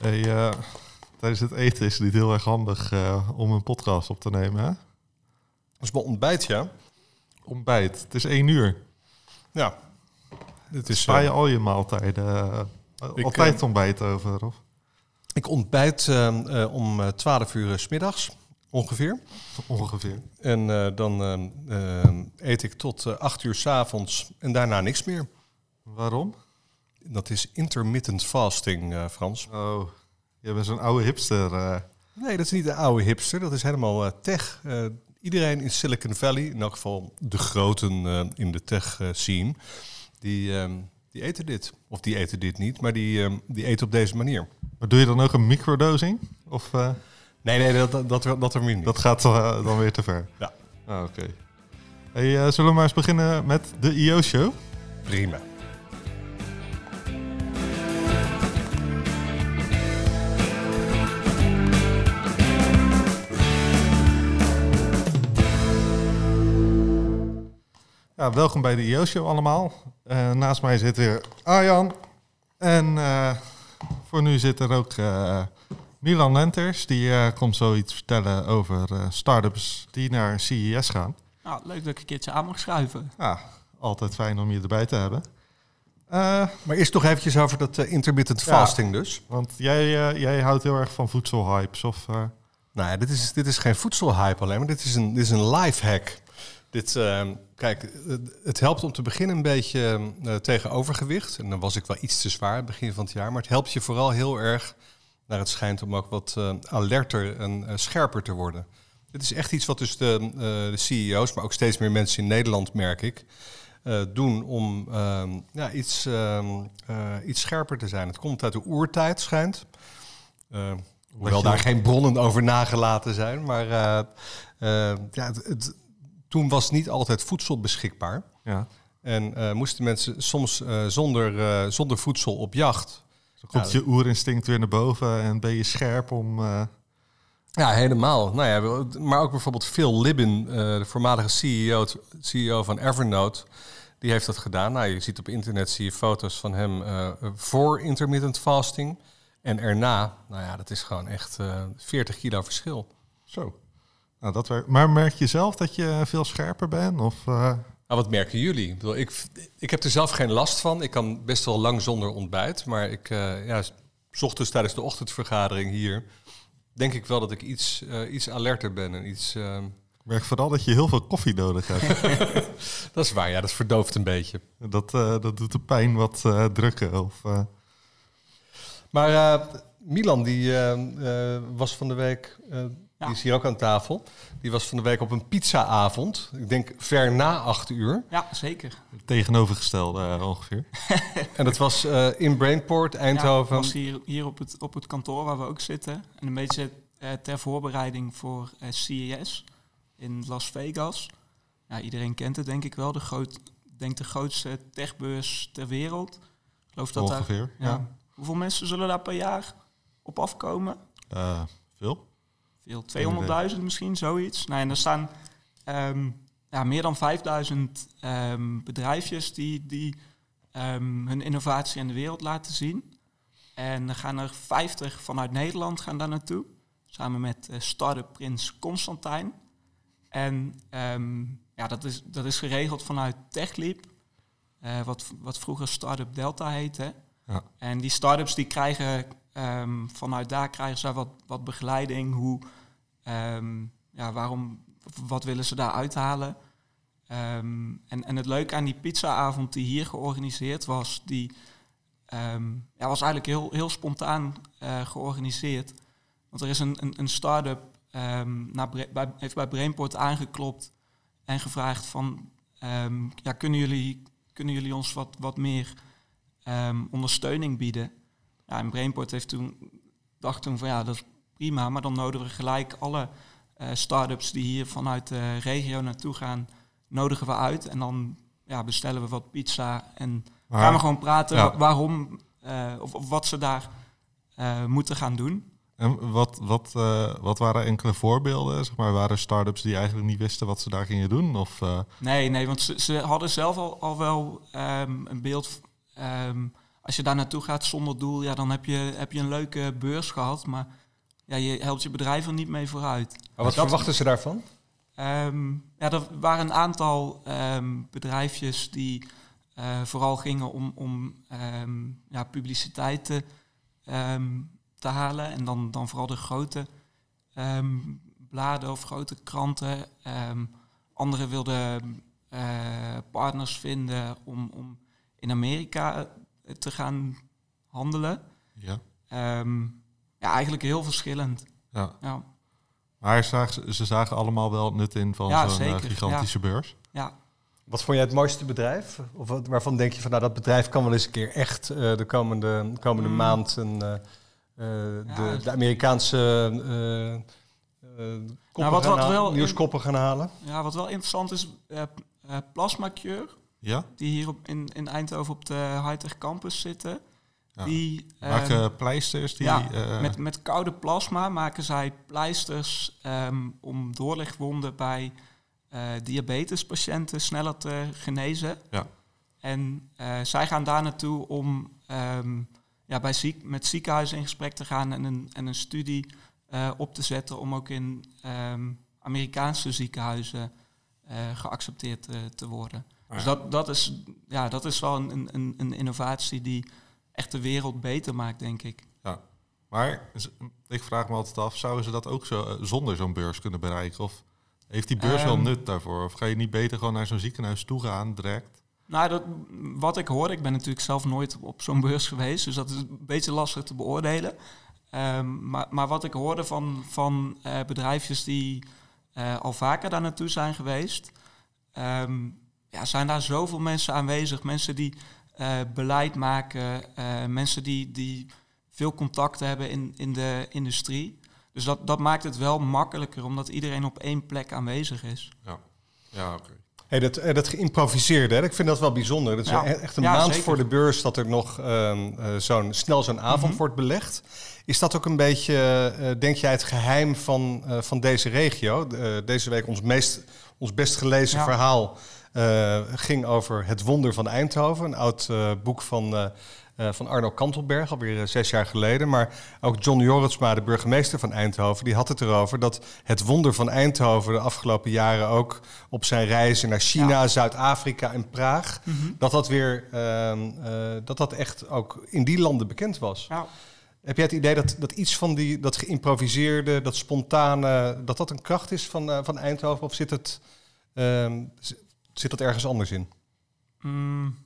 Hey, eh, tijdens het eten is het niet heel erg handig eh, om een podcast op te nemen. Hè? Dat is mijn ontbijt, ja. Ontbijt. Het is één uur. Ja. Dit is, je eh, al je maaltijden Ik, altijd ontbijt over? Of? ik ontbijt om eh, 12 uur 's middags ongeveer. Ongeveer. En dan eet ik tot 8 uur 's avonds en daarna niks meer. Waarom? Dat is intermittent fasting, eh, Frans. Oh, je bent zo'n oude hipster. eh. Nee, dat is niet de oude hipster. Dat is helemaal eh, tech. Iedereen in Silicon Valley, in elk geval de groten in de tech scene, die, ehm, die eten dit. Of die eten dit niet, maar die, ehm, die eten op deze manier. Maar doe je dan ook een microdosing? Of Nee, nee, dat, dat, dat, dat er niet. dat gaat dan weer te ver? Ja. Ah, Oké. Hey, zullen we maar eens beginnen met de IO-show? Prima. Ja, welkom bij de IO-show allemaal. Eh, naast mij zit weer Arjan. En eh, voor nu zit er ook eh, Milan Lenters. Die eh, komt zoiets vertellen over eh startups die naar CES gaan. Nou, leuk dat ik een keertje aan mag schuiven. Ja, altijd fijn om je erbij te hebben. Eh, Maar eerst nog eventjes over dat intermittent Ja. fasting dus. want jij, eh, jij houdt heel erg van voedselhypes. Of, eh, Nou ja, dit is, dit is geen voedselhype alleen, maar dit is een, dit is een life hack. Dit, eh, kijk, het- helpt om te beginnen een beetje eh, tegen overgewicht. En dan was ik wel iets te zwaar begin van het jaar. Maar het helpt je vooral heel erg, naar het schijnt, om ook wat eh, alerter en eh, scherper te worden. Dit is echt iets wat dus de, de CEO's, maar ook steeds meer mensen in Nederland, merk ik, doen om ehm, ja, iets, ehm, eh, iets scherper te zijn. Het komt uit de oertijd, schijnt. Hoewel daar geen bronnen over nagelaten zijn. Maar ja, het, het- toen was niet altijd voedsel beschikbaar. ja. En eh, moesten mensen soms eh, zonder, eh, zonder voedsel op jacht. Zo komt Ja, je oerinstinct weer naar boven en ben je scherp om... Ja, helemaal. Nou ja, maar ook bijvoorbeeld Phil Libin, de voormalige CEO, CEO van Evernote, die heeft dat gedaan. Nou, je ziet op internet zie je foto's van hem voor intermittent fasting en erna. Nou ja, dat is gewoon echt eh 40 kilo verschil. zo. Nou, dat werkt. Maar merk je zelf dat je veel scherper bent? Of, eh, Nou, wat merken jullie? Ik, bedoel, ik, ik heb er zelf geen last van. Ik kan best wel lang zonder ontbijt. Maar ik, eh ja, s ochtends tijdens de ochtendvergadering hier... denk ik wel dat ik iets, eh, iets alerter ben. En iets, eh, ik merk vooral dat je heel veel koffie nodig hebt. dat is waar, ja, dat verdooft een beetje. dat, dat doet de pijn wat drukken. Of, Maar Milan, die eh, eh, was van de week... Ja. Die is hier ook aan tafel. Die was van de week op een pizzaavond. Ik denk ver na acht uur. Ja, zeker. tegenovergestelde eh, ongeveer. En dat was eh, in Brainport, Ja, Eindhoven. was hier, hier op, het, op het kantoor waar we ook zitten. En een beetje eh, ter voorbereiding voor eh, CES in Las Vegas. Ja, iedereen kent het denk ik wel. De, groot, denk de grootste techbeurs ter wereld. Ik geloof dat daar, ongeveer. ja. Ja. Hoeveel mensen zullen daar per jaar op afkomen? Eh, veel. Veel, 200.000 misschien, zoiets. Nou, en er staan ehm, ja, meer dan 5000 ehm, bedrijfjes die, die ehm, hun innovatie aan de wereld laten zien. En er gaan er 50 vanuit Nederland gaan daar naartoe. Samen met eh start-up Prins Constantijn. En ehm, ja, dat, is, dat is geregeld vanuit TechLeap. eh, wat, wat vroeger Startup Delta heette. Ja. En die start-ups die krijgen ehm, vanuit daar krijgen ze wat, wat begeleiding. Hoe, ehm, ja, waarom, wat willen ze daar uithalen? Ehm, en, en het leuke aan die pizzaavond die hier georganiseerd was, die was eigenlijk heel, heel spontaan eh, georganiseerd. Want er is een, een, een start-up, naar bij, heeft bij Brainport aangeklopt en gevraagd van, ja, kunnen, jullie, kunnen jullie ons wat, wat meer ondersteuning bieden? Ja, en Brainport heeft toen, dacht toen van ja, dat is prima, maar dan nodigen we gelijk alle eh start-ups die hier vanuit de regio naartoe gaan, nodigen we uit. En dan ja, bestellen we wat pizza en Maar- gaan we gewoon praten ja. waarom eh, of, of wat ze daar eh, moeten gaan doen. En wat, wat, wat waren enkele voorbeelden? Zeg maar, waren start-ups die eigenlijk niet wisten wat ze daar gingen doen? Of, Nee, nee, want ze, ze hadden zelf al, al wel ehm, een beeld. ehm, als je daar naartoe gaat zonder doel, ja, dan heb je, heb je een leuke beurs gehad. Maar ja, je helpt je bedrijf er niet mee vooruit. Maar wat verwachten ze daarvan? Ehm, ja, er waren een aantal ehm, bedrijfjes die eh, vooral gingen om, om ehm, ja, publiciteit te, te halen. En dan, dan vooral de grote bladen of grote kranten. anderen wilden uh, partners vinden om, om in Amerika te gaan handelen. Ja. ja, eigenlijk heel verschillend. Ja. ja. Maar zagen, ze zagen allemaal wel het nut in van zo'n eh, gigantische beurs. Ja. Wat vond jij het mooiste bedrijf? Of wat, waarvan denk je van nou dat bedrijf kan wel eens een keer echt uh, de komende, komende mm. maand een, uh, de, de, Amerikaanse nou, wat, wat wel nieuwskoppen gaan halen? Ja, wat wel interessant is, Plasma Cure, ja? die hier op, in, in Eindhoven op de Hightech Campus zitten. Die maken ehm, pleisters. Die, ja, uh, met, met koude plasma maken zij pleisters um, om doorlichtwonden bij uh, diabetespatiënten sneller te genezen. Ja. En uh, zij gaan daar naartoe om um, ja, bij ziek, met ziekenhuizen in gesprek te gaan en een, en een studie op te zetten om ook in Amerikaanse ziekenhuizen geaccepteerd te worden. Dus dat, dat, is, ja, dat is wel een, een, een innovatie die echt de wereld beter maakt, denk ik. Ja, maar ik vraag me altijd af, zouden ze dat ook zo, eh, zonder zo'n beurs kunnen bereiken? Of heeft die beurs wel ehm. nut daarvoor? Of ga je niet beter gewoon naar zo'n ziekenhuis toe gaan, direct? Nou, dat, wat ik hoor, ik ben natuurlijk zelf nooit op zo'n beurs geweest, dus dat is een beetje lastig te beoordelen. Um, maar, maar, wat ik hoorde van, van uh, bedrijfjes die uh, al vaker daar naartoe zijn geweest, um, ja, zijn daar zoveel mensen aanwezig. Mensen die uh, beleid maken, uh, mensen die, die veel contacten hebben in, in de industrie. Dus dat, dat maakt het wel makkelijker, omdat iedereen op één plek aanwezig is. Ja, ja oké. Hey, dat, eh, dat geïmproviseerde, ik vind dat wel bijzonder. Dat is echt een maand voor de beurs dat er nog uh, zo'n, snel zo'n avond mhm. wordt belegd. Is dat ook een beetje, uh, denk jij, het geheim van, van deze regio? deze week ons, meest, ons best gelezen verhaal ging over Het Wonder van Eindhoven. Een oud boek van, uh, van Arno Kantelberg, alweer zes jaar geleden. Maar ook John Jorritsma, de burgemeester van Eindhoven, die had het erover dat het wonder van Eindhoven de afgelopen jaren ook op zijn reizen naar China, Zuid-Afrika en Praag, mm -hmm. dat dat weer ehm, dat dat echt ook in die landen bekend was. Ja. Heb jij het idee dat, dat iets van die, dat geïmproviseerde, dat spontane, dat dat een kracht is van, van Eindhoven? Of zit het, uh, Zit dat ergens anders in? Mm,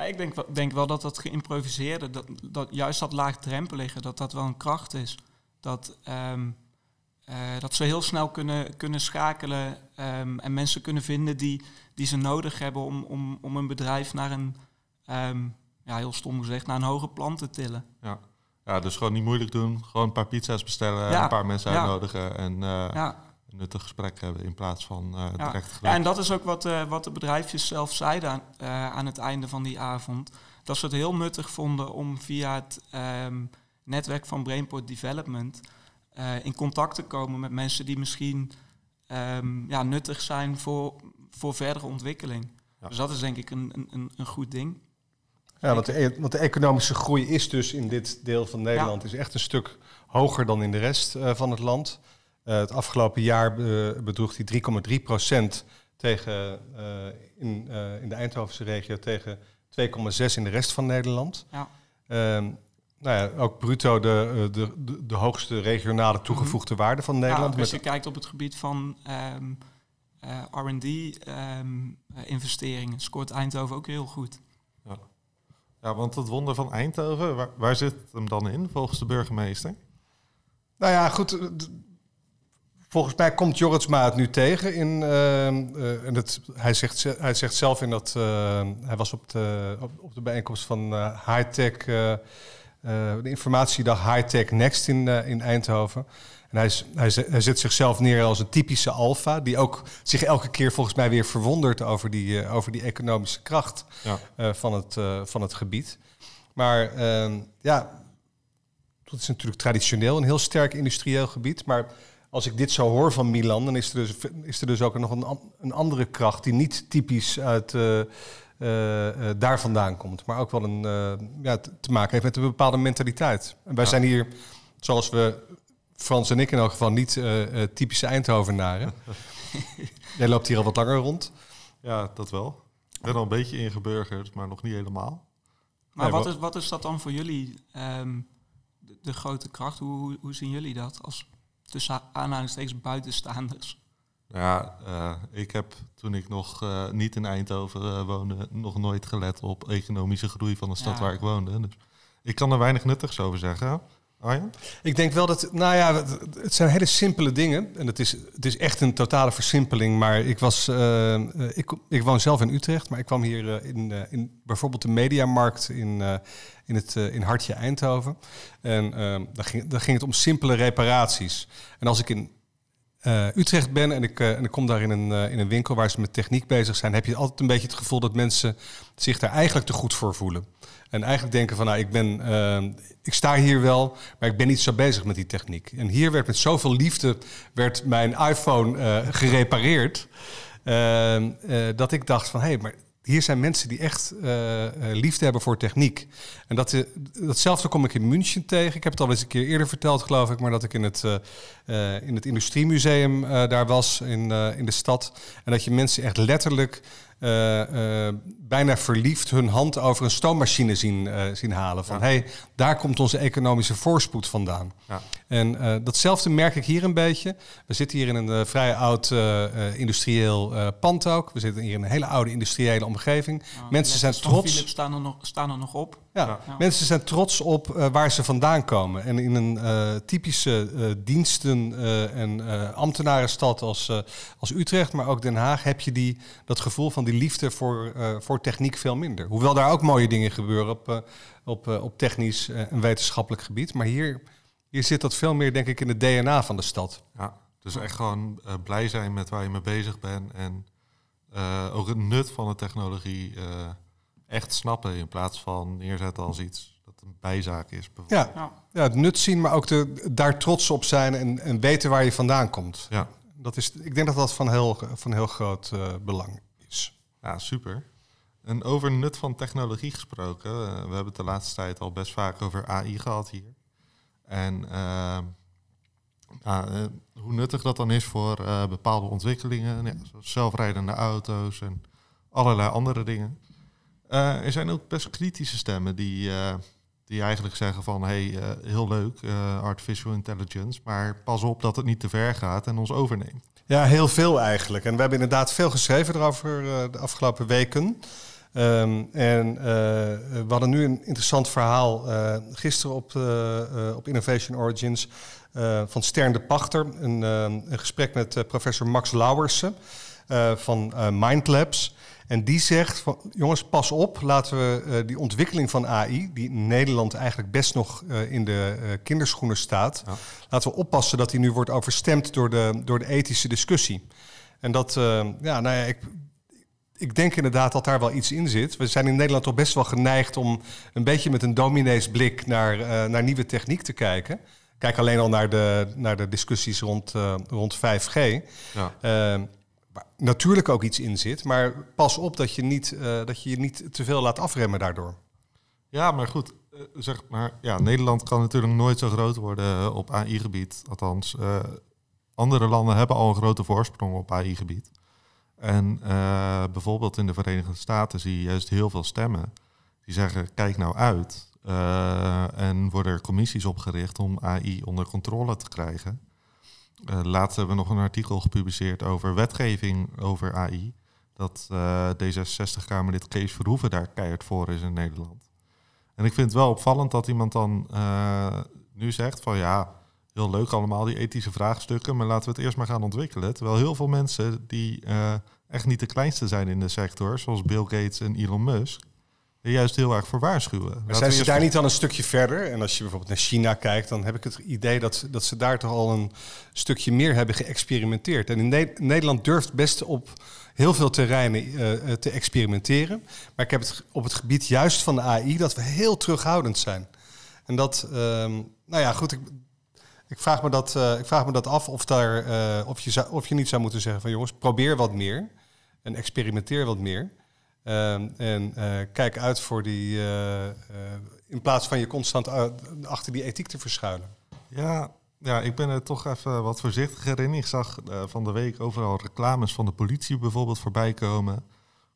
ja, ik denk, denk wel dat dat geïmproviseerde, dat, dat juist dat laagdrempelige, dat dat wel een kracht is. Dat, um, uh, dat ze heel snel kunnen, kunnen schakelen um, en mensen kunnen vinden die, die ze nodig hebben om, om, om een bedrijf naar een, um, ja, heel stom gezegd, naar een hoger plan te tillen. Ja. ja, dus gewoon niet moeilijk doen. Gewoon een paar pizza's bestellen, ja. een paar mensen uitnodigen en... Uh, ja nuttig gesprek hebben in plaats van uh, ja. direct Ja, en dat is ook wat, uh, wat de bedrijfjes zelf zeiden aan, uh, aan het einde van die avond. Dat ze het heel nuttig vonden om via het um, netwerk van Brainport Development in contact te komen met mensen die misschien um, ja, nuttig zijn voor, voor verdere ontwikkeling. Ja. Dus dat is denk ik een, een, een goed ding. Ja, want de, e-, want de economische groei is dus in dit deel van Nederland ja. is echt een stuk hoger dan in de rest van het land. Uh, het afgelopen jaar uh, bedroeg die 3,3 procent tegen, uh, in, in de Eindhovense regio tegen 2,6 in de rest van Nederland. Ja. Ehm, nou ja, ook bruto de, de, de, de hoogste regionale mhm. toegevoegde waarde van Nederland. Ja, als je kijkt op het gebied van um, R&D-investeringen, um, scoort Eindhoven ook heel goed. Ja. ja, want het wonder van Eindhoven, waar, waar zit hem dan in volgens de burgemeester? Nou ja, goed, Volgens mij komt Jorritsma het nu tegen. In, uh, en het, hij, zegt, hij zegt zelf in dat... Uh, hij was op de, op, op de bijeenkomst van uh, Hightech... de informatiedag Hightech Next in, in Eindhoven. En hij, hij, hij zet zichzelf neer als een typische alfa... die ook zich elke keer volgens mij weer verwondert... over die, over die economische kracht ja. van, het, van het gebied. Maar ehm, ja, dat is natuurlijk traditioneel een heel sterk industrieel gebied... maar als ik dit zo hoor van Milan, dan is er dus, is er dus ook nog een, een andere kracht die niet typisch uit, uh, eh, eh, daar vandaan komt. Maar ook wel een, eh, ja, te maken heeft met een bepaalde mentaliteit. En wij zijn hier, zoals we, Frans en ik in elk geval, niet eh, eh, typische Eindhovenaren. Jij loopt hier al wat langer rond. Ja, dat wel. Ik ben al een beetje ingeburgerd, maar nog niet helemaal. Maar Nee, wat, wa- is, wat is dat dan voor jullie, ehm, de, de grote kracht? Hoe, hoe, hoe zien jullie dat als tussen aanhalingstekens buitenstaanders? Ja, eh, ik heb toen ik nog eh, niet in Eindhoven eh, woonde, nog nooit gelet op economische groei van de stad Ja. waar ik woonde. Dus ik kan er weinig nuttigs over zeggen. Ik denk wel dat, nou ja, het, zijn hele simpele dingen. En het is, het is echt een totale versimpeling. Maar ik was, eh, ik, ik woon zelf in Utrecht, maar ik kwam hier eh, in, eh, in bijvoorbeeld de Mediamarkt in, in het in Hartje Eindhoven. En eh, daar, ging, daar ging het om simpele reparaties. En als ik in Utrecht ben en ik, en ik kom daar in een, in een winkel waar ze met techniek bezig zijn, heb je altijd een beetje het gevoel dat mensen zich daar eigenlijk te goed voor voelen. En eigenlijk denken van, nou, ik ben, eh, ik sta hier wel, maar ik ben niet zo bezig met die techniek. En hier werd met zoveel liefde werd mijn iPhone eh, gerepareerd, eh, eh, dat ik dacht van, hé, hey, maar hier zijn mensen die echt eh, liefde hebben voor techniek. En dat, datzelfde kom ik in München tegen. Ik heb het al eens een keer eerder verteld, geloof ik, maar dat ik in het, in het industriemuseum daar was in, in de stad. En dat je mensen echt letterlijk bijna verliefd hun hand over een stoommachine zien, eh, zien halen. Van Ja. hey, daar komt onze economische voorspoed vandaan. Ja. En eh, datzelfde merk ik hier een beetje. We zitten hier in een eh, vrij oud eh, eh, industrieel eh, pand ook. We zitten hier in een hele oude industriële omgeving. Nou, Mensen zijn trots. Philips staan er nog, staan er nog op. Ja, Ja. mensen zijn trots op eh, waar ze vandaan komen. En in een eh, typische eh, diensten- eh, en eh, ambtenarenstad als, eh, als Utrecht, maar ook Den Haag, heb je die, dat gevoel van die liefde voor, eh, voor techniek veel minder. Hoewel daar ook mooie dingen gebeuren op, eh, op, eh, op technisch eh, en wetenschappelijk gebied. Maar hier, hier zit dat veel meer, denk ik, in het DNA van de stad. Ja, dus echt gewoon blij zijn met waar je mee bezig bent. En eh, ook het nut van de technologie eh, echt snappen in plaats van neerzetten als iets dat een bijzaak is. bijvoorbeeld. Ja, Ja. het nut zien, maar ook de, daar trots op zijn en, en weten waar je vandaan komt. Ja. Dat is, ik denk dat dat van heel, van heel groot eh, belang is. Ja, super. En over nut van technologie gesproken. eh, we hebben het de laatste tijd al best vaak over AI gehad hier. En eh, ja, eh, hoe nuttig dat dan is voor eh, bepaalde ontwikkelingen. Ja, zoals zelfrijdende auto's en allerlei andere dingen. Eh, er zijn ook best kritische stemmen die, eh, die eigenlijk zeggen van... hey, eh, heel leuk, artificial intelligence... maar pas op dat het niet te ver gaat en ons overneemt. Ja, heel veel eigenlijk. En we hebben inderdaad veel geschreven erover de afgelopen weken. Ehm, en we hadden nu een interessant verhaal gisteren op, op Innovation Origins van Stern de Pachter. Een, een gesprek met professor Max Lauwersen eh, van eh, Mindlabs. En die zegt, van, jongens, pas op, laten we eh, die ontwikkeling van AI, die in Nederland eigenlijk best nog in de kinderschoenen staat, Ja. laten we oppassen dat die nu wordt overstemd door de, door de ethische discussie. En dat, ja, nou ja, ik, ik denk inderdaad dat daar wel iets in zit. We zijn in Nederland toch best wel geneigd om een beetje met een domineesblik naar, naar nieuwe techniek te kijken. Kijk alleen al naar de, naar de discussies rond, rond 5G. Ja. Eh, waar natuurlijk ook iets in zit, maar pas op dat je, niet, eh, dat je je niet te veel laat afremmen daardoor. Ja, maar goed. eh, Zeg maar, ja, Nederland kan natuurlijk nooit zo groot worden eh, op AI-gebied. Althans, andere landen hebben al een grote voorsprong op AI-gebied. En bijvoorbeeld in de Verenigde Staten zie je juist heel veel stemmen die zeggen: kijk nou uit. En worden er commissies opgericht om AI onder controle te krijgen. Eh, laatst hebben we nog een artikel gepubliceerd over wetgeving over AI. Dat eh, D66-Kamerlid Kees Verhoeven daar keihard voor is in Nederland. En ik vind het wel opvallend dat iemand dan eh, nu zegt van ja, heel leuk allemaal die ethische vraagstukken, maar laten we het eerst maar gaan ontwikkelen. Terwijl heel veel mensen die echt niet de kleinste zijn in de sector, zoals Bill Gates en Elon Musk, er juist heel erg voor waarschuwen. Maar zijn ze daar niet al een stukje verder? En als je bijvoorbeeld naar China kijkt, dan heb ik het idee dat, dat ze daar toch al een stukje meer hebben geëxperimenteerd. En in Ne- Nederland durft best op heel veel terreinen eh, eh, te experimenteren. Maar ik heb het op het gebied juist van de AI dat we heel terughoudend zijn. En dat, ehm, nou ja, goed, ik, ik, vraag me dat, eh, ik vraag me dat af of, daar, of, je zou, of je niet zou moeten zeggen van jongens, probeer wat meer en experimenteer wat meer. Ehm, en eh, kijk uit voor die, eh, eh, in plaats van je constant achter die ethiek te verschuilen. Ja, ja, ik ben er toch even wat voorzichtiger in. Ik zag van de week overal reclames van de politie bijvoorbeeld voorbij komen.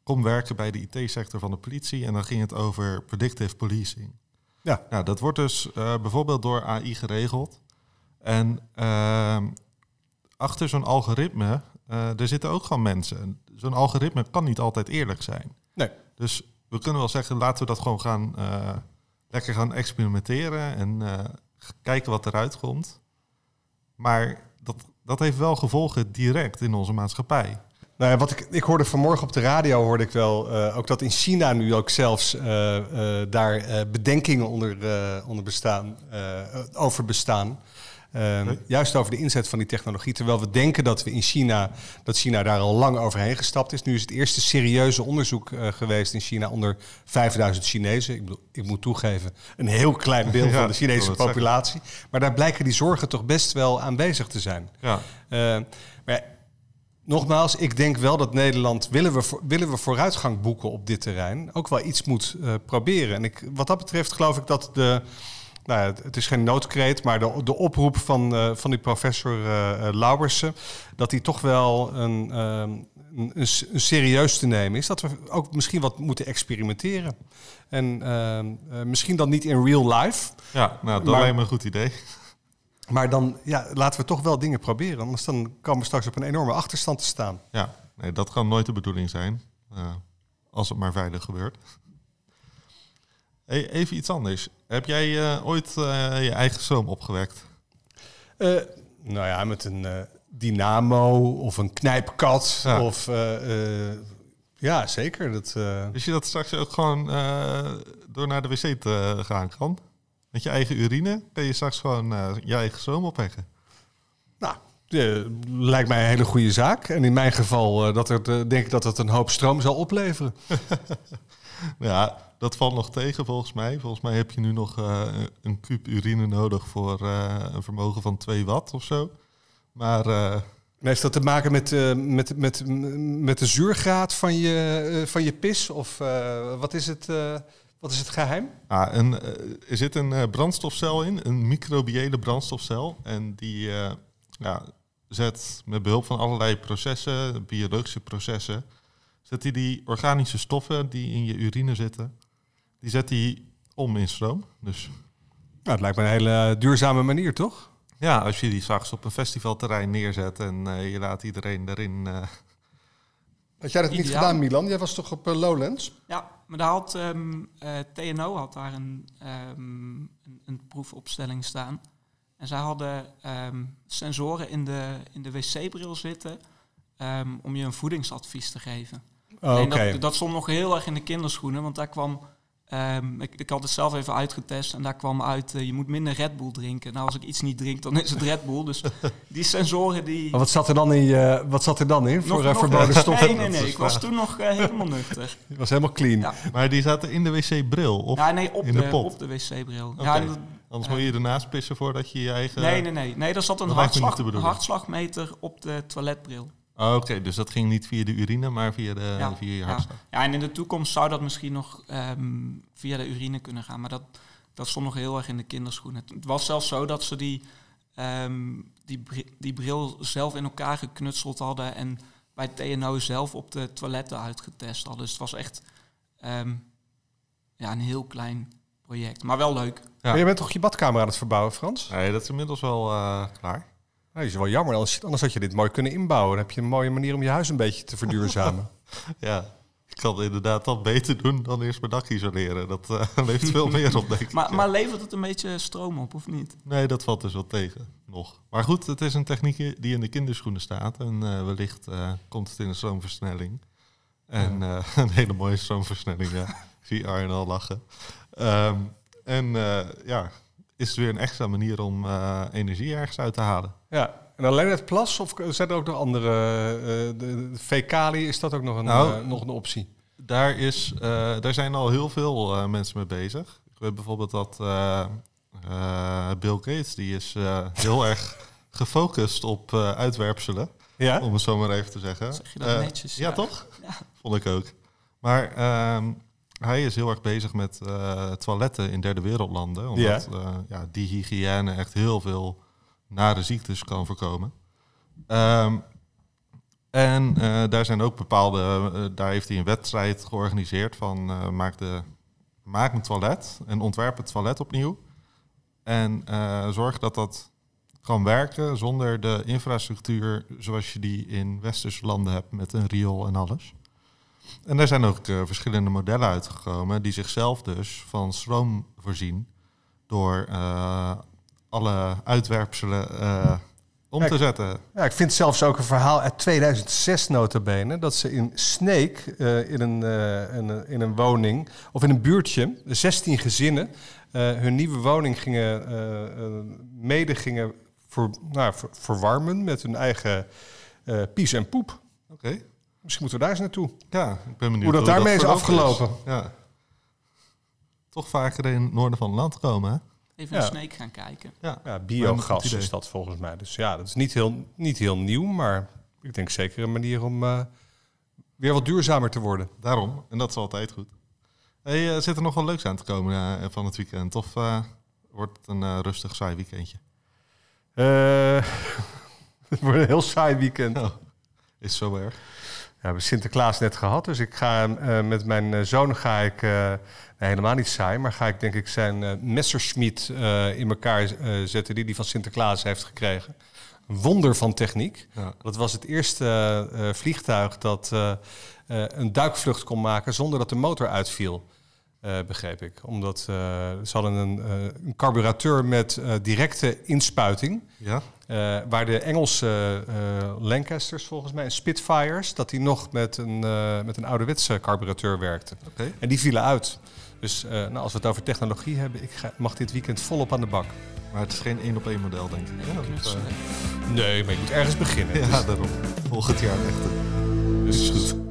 Kom werken bij de IT-sector van de politie en dan ging het over predictive policing. Ja. Nou, dat wordt dus bijvoorbeeld door AI geregeld. En uh, achter zo'n algoritme, uh, er zitten ook gewoon mensen. Zo'n algoritme kan niet altijd eerlijk zijn. Nee. Dus we kunnen wel zeggen, laten we dat gewoon gaan, uh, lekker gaan experimenteren en uh, kijken wat eruit komt. Maar dat, dat heeft wel gevolgen direct in onze maatschappij. Nou ja, wat ik, ik hoorde vanmorgen op de radio, hoorde ik wel uh, ook dat in China nu ook zelfs uh, uh, daar bedenkingen onder, onder bestaan, over bestaan. Nee. Juist over de inzet van die technologie. Terwijl we denken dat we in China, dat China daar al lang overheen gestapt is. Nu is het eerste serieuze onderzoek geweest in China onder 5000 Chinezen. Ik, bedoel, ik moet toegeven, een heel klein deel ja, van de Chinese populatie. Zeggen. Maar daar blijken die zorgen toch best wel aanwezig te zijn. Ja. maar Nogmaals, ik denk wel dat Nederland, willen we, willen we vooruitgang boeken op dit terrein, ook wel iets moet uh, proberen. En ik, wat dat betreft geloof ik dat de, nou het is geen noodkreet, maar de, de oproep van, uh, van die professor uh, Lauwersen, dat die toch wel een, een, een, serieus te nemen is. Dat we ook misschien wat moeten experimenteren. En misschien dan niet in real life. Ja, nou, dat lijkt me een goed idee. Maar dan ja, laten we toch wel dingen proberen. Anders dan komen we straks op een enorme achterstand te staan. Ja, nee, dat kan nooit de bedoeling zijn. Als het maar veilig gebeurt. Hey, even iets anders. Heb jij uh, ooit uh, je eigen stroom opgewekt? nou ja, met een dynamo of een knijpkat. Ja. Of, ja, zeker. Dat, Is je dat straks ook gewoon door naar de wc te gaan kan? Met je eigen urine kun je straks gewoon je eigen stroom opwekken. Nou, lijkt mij een hele goede zaak. En in mijn geval dat er, denk ik dat het een hoop stroom zal opleveren. ja, dat valt nog tegen volgens mij. Volgens mij heb je nu nog een kuub urine nodig voor een vermogen van 2 watt of zo. Maar... heeft dat te maken met, met, met, met de zuurgraad van je, van je pis? Of wat is het... Wat is het geheim? Ah, een, er zit een brandstofcel in, een microbiële brandstofcel. En die uh, ja, zet met behulp van allerlei processen, biologische processen, zet hij die organische stoffen die in je urine zitten, die zet hij om in stroom. Dus. Nou, het lijkt me een hele duurzame manier, toch? Ja, als je die straks op een festivalterrein neerzet en je laat iedereen erin had jij dat niet Ideaal. gedaan, Milan? Jij was toch op uh, Lowlands? Ja, maar daar had um, uh, TNO had daar een, um, een, een, proefopstelling staan. En zij hadden um, sensoren in de, in de wc-bril zitten om je een voedingsadvies te geven. Oh, okay. dat, dat stond nog heel erg in de kinderschoenen, want daar kwam Um, ik, ik, had het zelf even uitgetest en daar kwam uit, uh, je moet minder Red Bull drinken. Nou, als ik iets niet drink, dan is het Red Bull. Dus die sensoren die... Maar wat zat er dan in, wat zat er dan in voor uh, verboden stoffen? Nee, nee, nee. Ik was toen nog uh, helemaal nuchter. Je was helemaal clean. Ja. Maar die zaten in de wc-bril? Of ja, nee, op in de, de, pot? op de wc-bril. Okay. Ja, dat, Anders moet je ernaast pissen voordat je je eigen... Nee, nee, nee. Nee, er zat een hartslag, hartslagmeter op de toiletbril. Oh, Oké, okay. dus dat ging niet via de urine, maar via, de, ja, via je hartslag. Ja. ja, en in de toekomst zou dat misschien nog um, via de urine kunnen gaan. Maar dat, dat stond nog heel erg in de kinderschoenen. Het was zelfs zo dat ze die, um, die, die bril zelf in elkaar geknutseld hadden... en bij TNO zelf op de toiletten uitgetest hadden. Dus het was echt um, ja, een heel klein project, maar wel leuk. Ja. Maar je bent toch je badkamer aan het verbouwen, Frans? Nee, dat is inmiddels wel uh, klaar. Nou, is wel jammer, anders, anders had je dit mooi kunnen inbouwen. Dan heb je een mooie manier om je huis een beetje te verduurzamen. ja, ik kan inderdaad dat beter doen dan eerst mijn dak isoleren. Dat uh, levert veel meer op, denk ik. Maar, maar levert het een beetje stroom op, of niet? Nee, dat valt dus wel tegen, nog. Maar goed, het is een techniek die in de kinderschoenen staat. En uh, wellicht uh, komt het in een stroomversnelling. En ja. een hele mooie stroomversnelling, ja. Zie Arjen al lachen. Um, en ja, is het weer een extra manier om energie ergens uit te halen. Ja, en alleen het plas of zijn er ook nog andere? Uh, de, is dat ook nog een, nou, uh, nog een optie? Daar, is, uh, daar zijn al heel veel mensen mee bezig. Ik weet bijvoorbeeld dat Bill Gates, die is heel erg gefocust op uitwerpselen. Ja? Om het zo maar even te zeggen. Zeg je dat netjes? Ja, toch? Ja. Vond ik ook. Maar ehm, hij is heel erg bezig met eh, toiletten in derde wereldlanden. Omdat eh, ja, die hygiëne echt heel veel nare ziektes kan voorkomen. Ehm, en eh, daar zijn ook bepaalde, daar heeft hij een wedstrijd georganiseerd van maak, de, maak een toilet en ontwerp het toilet opnieuw. En zorg dat dat kan werken zonder de infrastructuur zoals je die in westerse landen hebt met een riool en alles. En daar zijn ook eh, verschillende modellen uitgekomen die zichzelf dus van stroom voorzien door eh, alle uitwerpselen eh, om te zetten. Ja, ik vind zelfs ook een verhaal uit 2006 notabene... dat ze in Sneek, in, een, in, een, in een woning, of in een buurtje... 16 gezinnen hun nieuwe woning gingen, mede gingen voor, nou, ver- verwarmen... met hun eigen pies en poep. Oké. Misschien moeten we daar eens naartoe. Ja, ik ben benieuwd Hoe dat daarmee is afgelopen. Ja. Toch vaker in het noorden van het land komen, hè? Even Ja. een Snake gaan kijken. Ja. Ja, biogas is dat volgens mij. Dus ja, dat is niet heel, niet heel nieuw... maar ik denk zeker een manier om eh, weer wat duurzamer te worden. Daarom. En dat is altijd goed. Hey, eh, zit er nog wel leuks aan te komen eh, van het weekend? Of eh, wordt het een rustig, saai weekendje? Eh, het wordt een heel saai weekend. Oh, is zo erg. We hebben Sinterklaas net gehad, dus ik ga eh, met mijn eh, zoon ga ik eh, nee, helemaal niet saai, maar ga ik denk ik zijn Messerschmitt eh, in elkaar zetten die hij van Sinterklaas heeft gekregen. Een wonder van techniek. Ja. Dat was het eerste vliegtuig dat een duikvlucht kon maken zonder dat de motor uitviel. begreep ik. Omdat ze hadden een, een carburateur met directe inspuiting. Ja? Eh, waar de Engelse eh, Lancasters volgens mij en Spitfires, dat die nog met een, eh, met een ouderwetse carburateur werkten. Oké. En die vielen uit. Dus eh, nou, als we het over technologie hebben, ik ga, mag dit weekend volop aan de bak. Maar het is geen één op één model, denk ik. Nee, Ja, dat, knutselen. Nee, maar je moet ergens beginnen. eh, ja, daarom. Volgend jaar echt. Dus goed.